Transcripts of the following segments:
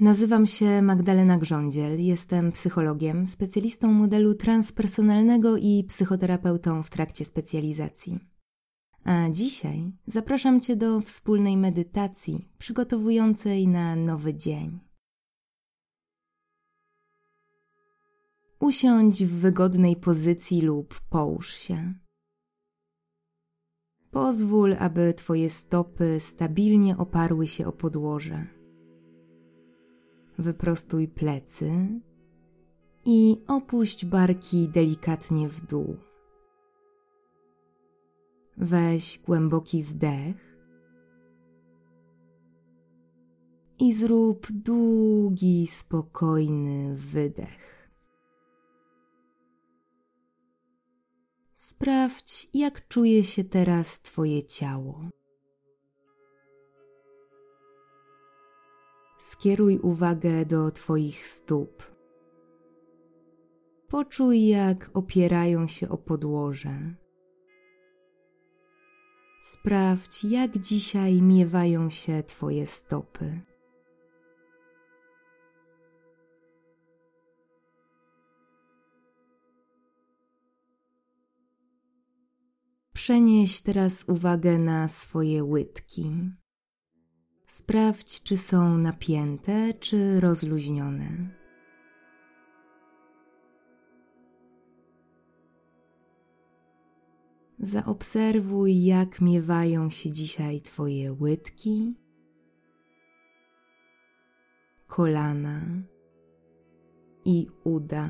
Nazywam się Magdalena Grządziel, jestem psychologiem, specjalistą modelu transpersonalnego i psychoterapeutą w trakcie specjalizacji. A dzisiaj zapraszam Cię do wspólnej medytacji przygotowującej na nowy dzień. Usiądź w wygodnej pozycji lub połóż się. Pozwól, aby Twoje stopy stabilnie oparły się o podłoże. Wyprostuj plecy i opuść barki delikatnie w dół. Weź głęboki wdech i zrób długi, spokojny wydech. Sprawdź, jak czuje się teraz Twoje ciało. Skieruj uwagę do Twoich stóp. Poczuj, jak opierają się o podłoże. Sprawdź, jak dzisiaj miewają się Twoje stopy. Przenieś teraz uwagę na swoje łydki. Sprawdź, czy są napięte, czy rozluźnione. Zaobserwuj, jak miewają się dzisiaj Twoje łydki, kolana i uda.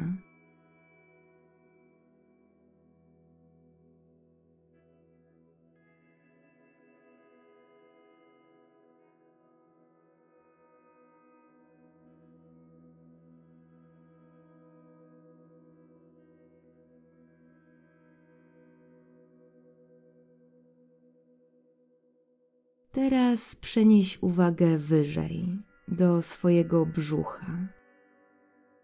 Teraz przenieś uwagę wyżej, do swojego brzucha.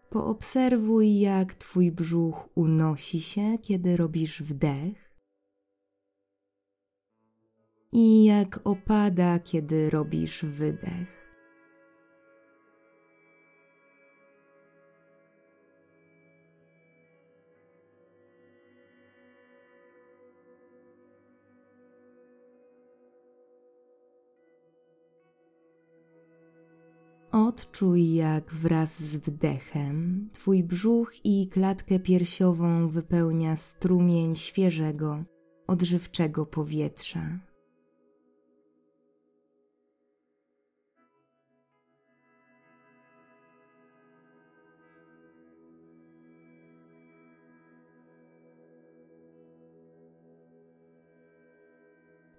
Poobserwuj, jak Twój brzuch unosi się, kiedy robisz wdech i jak opada, kiedy robisz wydech. Odczuj, jak wraz z wdechem Twój brzuch i klatkę piersiową wypełnia strumień świeżego, odżywczego powietrza.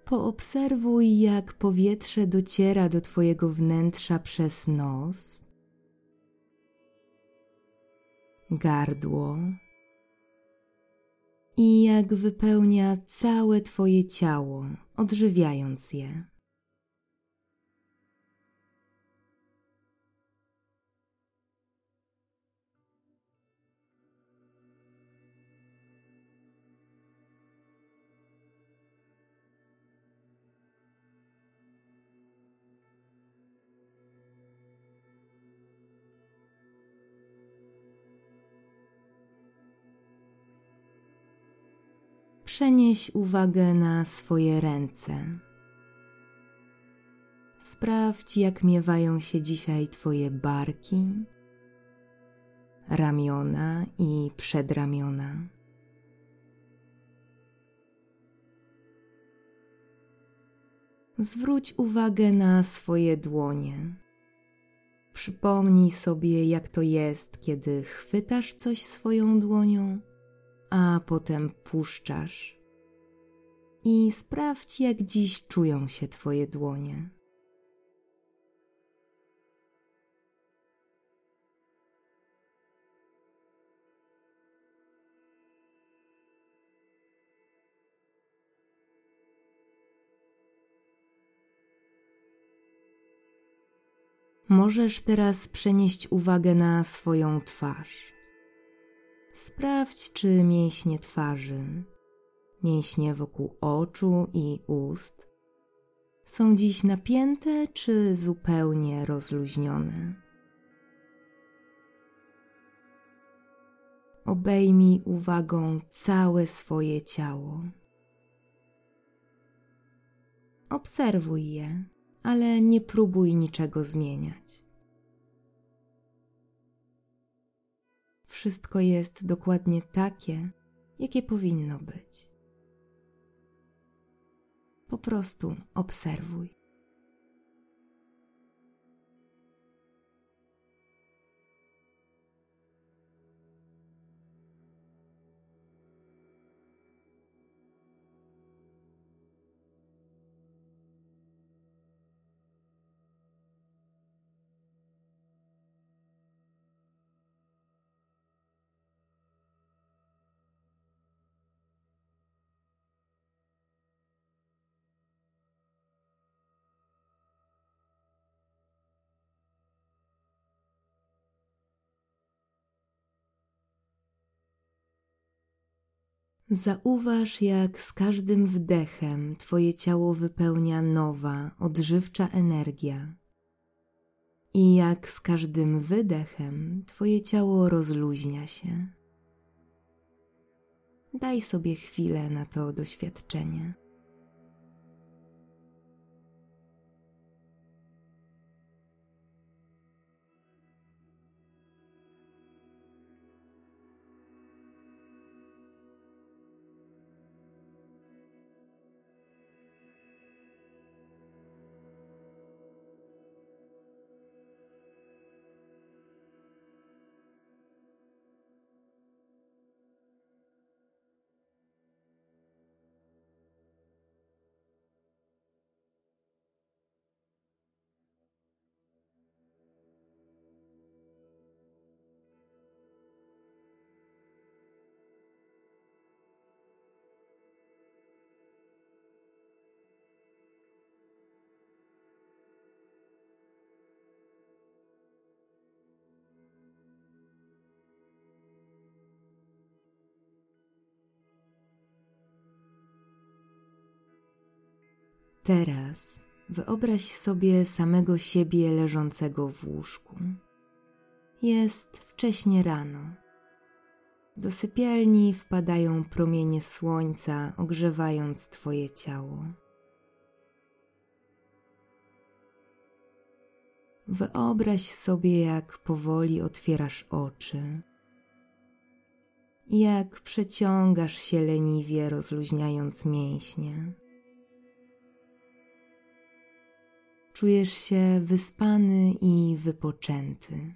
Poobserwuj, jak powietrze dociera do Twojego wnętrza przez nos, gardło i jak wypełnia całe Twoje ciało, odżywiając je. Przenieś uwagę na swoje ręce. Sprawdź, jak miewają się dzisiaj Twoje barki, ramiona i przedramiona. Zwróć uwagę na swoje dłonie. Przypomnij sobie, jak to jest, kiedy chwytasz coś swoją dłonią a potem puszczasz. I sprawdź, jak dziś czują się Twoje dłonie. Możesz teraz przenieść uwagę na swoją twarz. Sprawdź, czy mięśnie twarzy, mięśnie wokół oczu i ust są dziś napięte czy zupełnie rozluźnione. Obejmij uwagą całe swoje ciało. Obserwuj je, ale nie próbuj niczego zmieniać. Wszystko jest dokładnie takie, jakie powinno być. Po prostu obserwuj. Zauważ, jak z każdym wdechem Twoje ciało wypełnia nowa, odżywcza energia. I jak z każdym wydechem Twoje ciało rozluźnia się. Daj sobie chwilę na to doświadczenie. Teraz wyobraź sobie samego siebie leżącego w łóżku. Jest wcześnie rano. Do sypialni wpadają promienie słońca, ogrzewając Twoje ciało. Wyobraź sobie, jak powoli otwierasz oczy, jak przeciągasz się leniwie, rozluźniając mięśnie. Czujesz się wyspany i wypoczęty.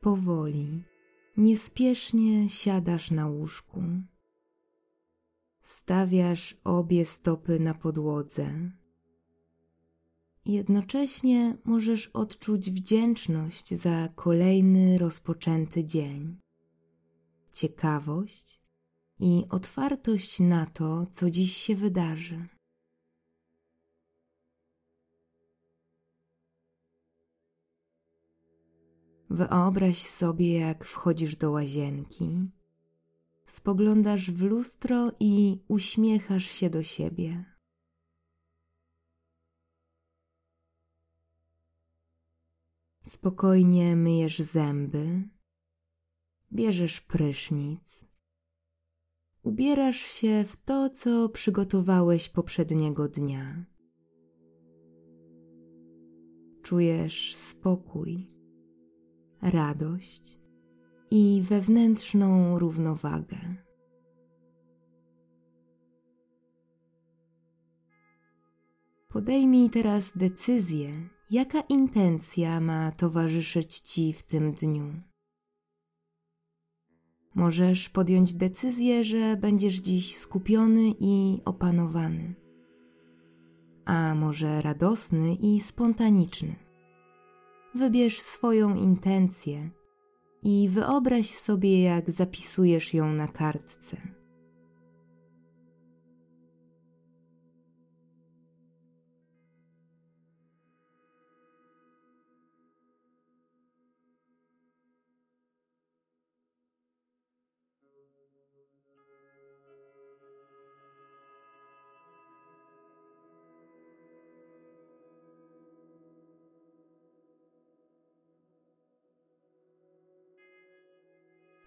Powoli, niespiesznie siadasz na łóżku. Stawiasz obie stopy na podłodze. Jednocześnie możesz odczuć wdzięczność za kolejny rozpoczęty dzień, ciekawość i otwartość na to, co dziś się wydarzy. Wyobraź sobie, jak wchodzisz do łazienki spoglądasz w lustro i uśmiechasz się do siebie. Spokojnie myjesz zęby, bierzesz prysznic, ubierasz się w to, co przygotowałeś poprzedniego dnia. Czujesz spokój, radość i wewnętrzną równowagę. Podejmij teraz decyzję, jaka intencja ma towarzyszyć Ci w tym dniu. Możesz podjąć decyzję, że będziesz dziś skupiony i opanowany, a może radosny i spontaniczny. Wybierz swoją intencję i wyobraź sobie, jak zapisujesz ją na kartce.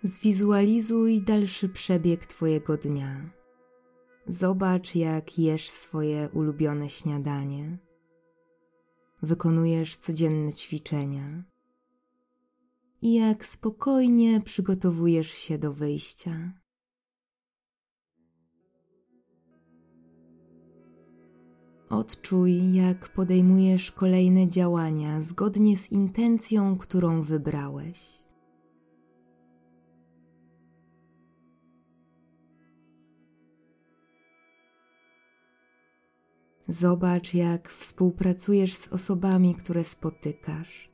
Zwizualizuj dalszy przebieg Twojego dnia. Zobacz, jak jesz swoje ulubione śniadanie. Wykonujesz codzienne ćwiczenia. I jak spokojnie przygotowujesz się do wyjścia. Odczuj, jak podejmujesz kolejne działania zgodnie z intencją, którą wybrałeś. Zobacz, jak współpracujesz z osobami, które spotykasz,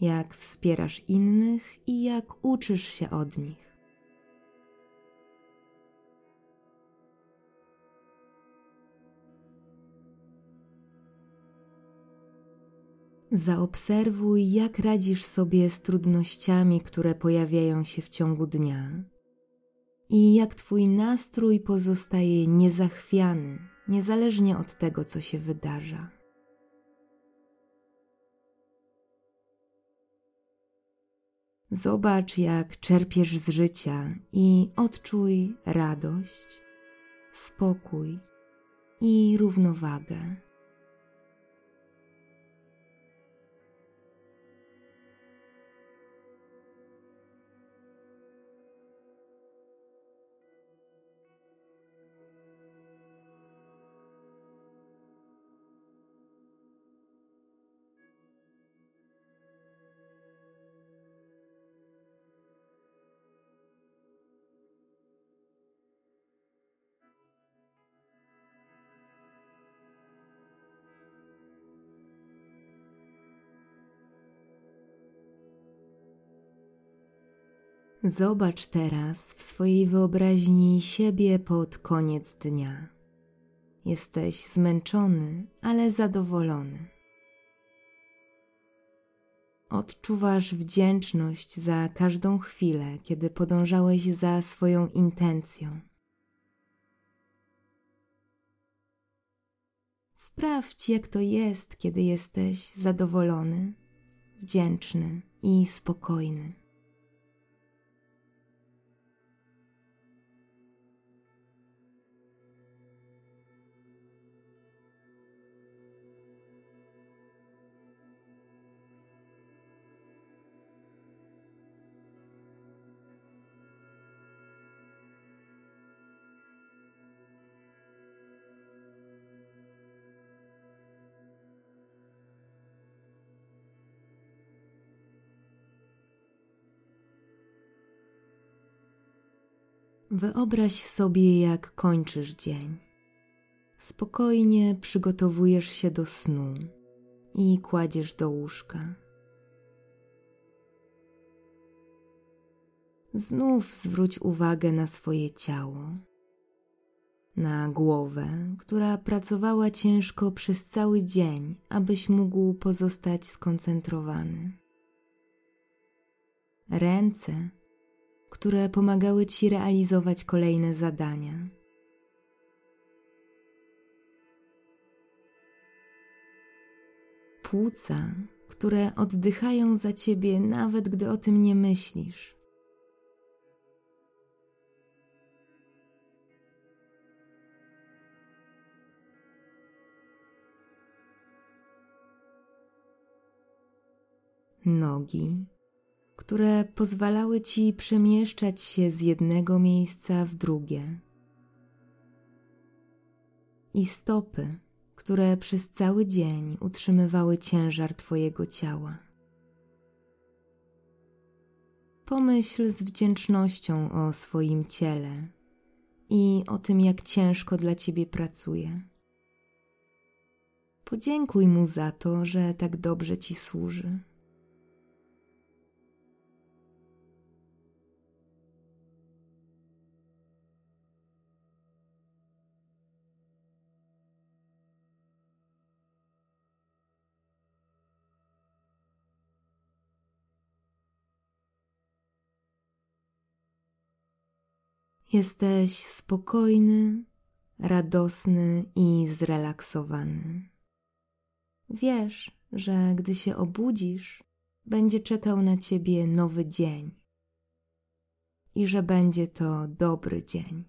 jak wspierasz innych i jak uczysz się od nich. Zaobserwuj, jak radzisz sobie z trudnościami, które pojawiają się w ciągu dnia i jak Twój nastrój pozostaje niezachwiany, niezależnie od tego, co się wydarza. Zobacz, jak czerpiesz z życia i odczuj radość, spokój i równowagę. Zobacz teraz w swojej wyobraźni siebie pod koniec dnia. Jesteś zmęczony, ale zadowolony. Odczuwasz wdzięczność za każdą chwilę, kiedy podążałeś za swoją intencją. Sprawdź, jak to jest, kiedy jesteś zadowolony, wdzięczny i spokojny. Wyobraź sobie, jak kończysz dzień. Spokojnie przygotowujesz się do snu i kładziesz do łóżka. Znów zwróć uwagę na swoje ciało, na głowę, która pracowała ciężko przez cały dzień, abyś mógł pozostać skoncentrowany. Ręce, które pomagały Ci realizować kolejne zadania. Płuca, które oddychają za Ciebie, nawet gdy o tym nie myślisz. Nogi, które pozwalały ci przemieszczać się z jednego miejsca w drugie. I stopy, które przez cały dzień utrzymywały ciężar Twojego ciała. Pomyśl z wdzięcznością o swoim ciele i o tym, jak ciężko dla Ciebie pracuje. Podziękuj mu za to, że tak dobrze Ci służy. Jesteś spokojny, radosny i zrelaksowany. Wiesz, że gdy się obudzisz, będzie czekał na ciebie nowy dzień. i że będzie to dobry dzień.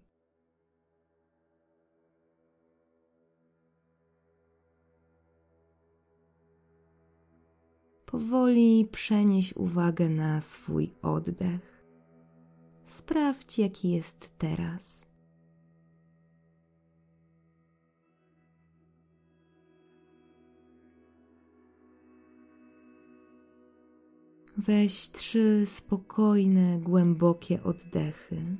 Powoli przenieś uwagę na swój oddech. Sprawdź, jaki jest teraz. Weź trzy spokojne, głębokie oddechy.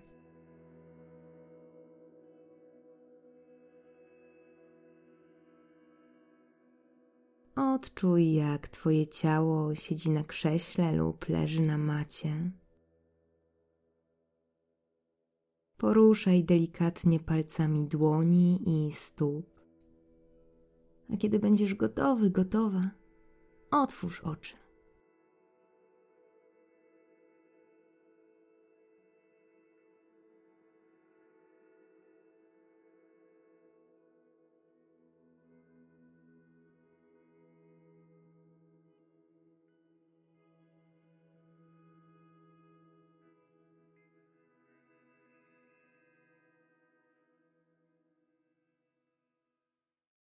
Odczuj, jak Twoje ciało siedzi na krześle lub leży na macie. Poruszaj delikatnie palcami dłoni i stóp. A kiedy będziesz gotowy, gotowa, otwórz oczy.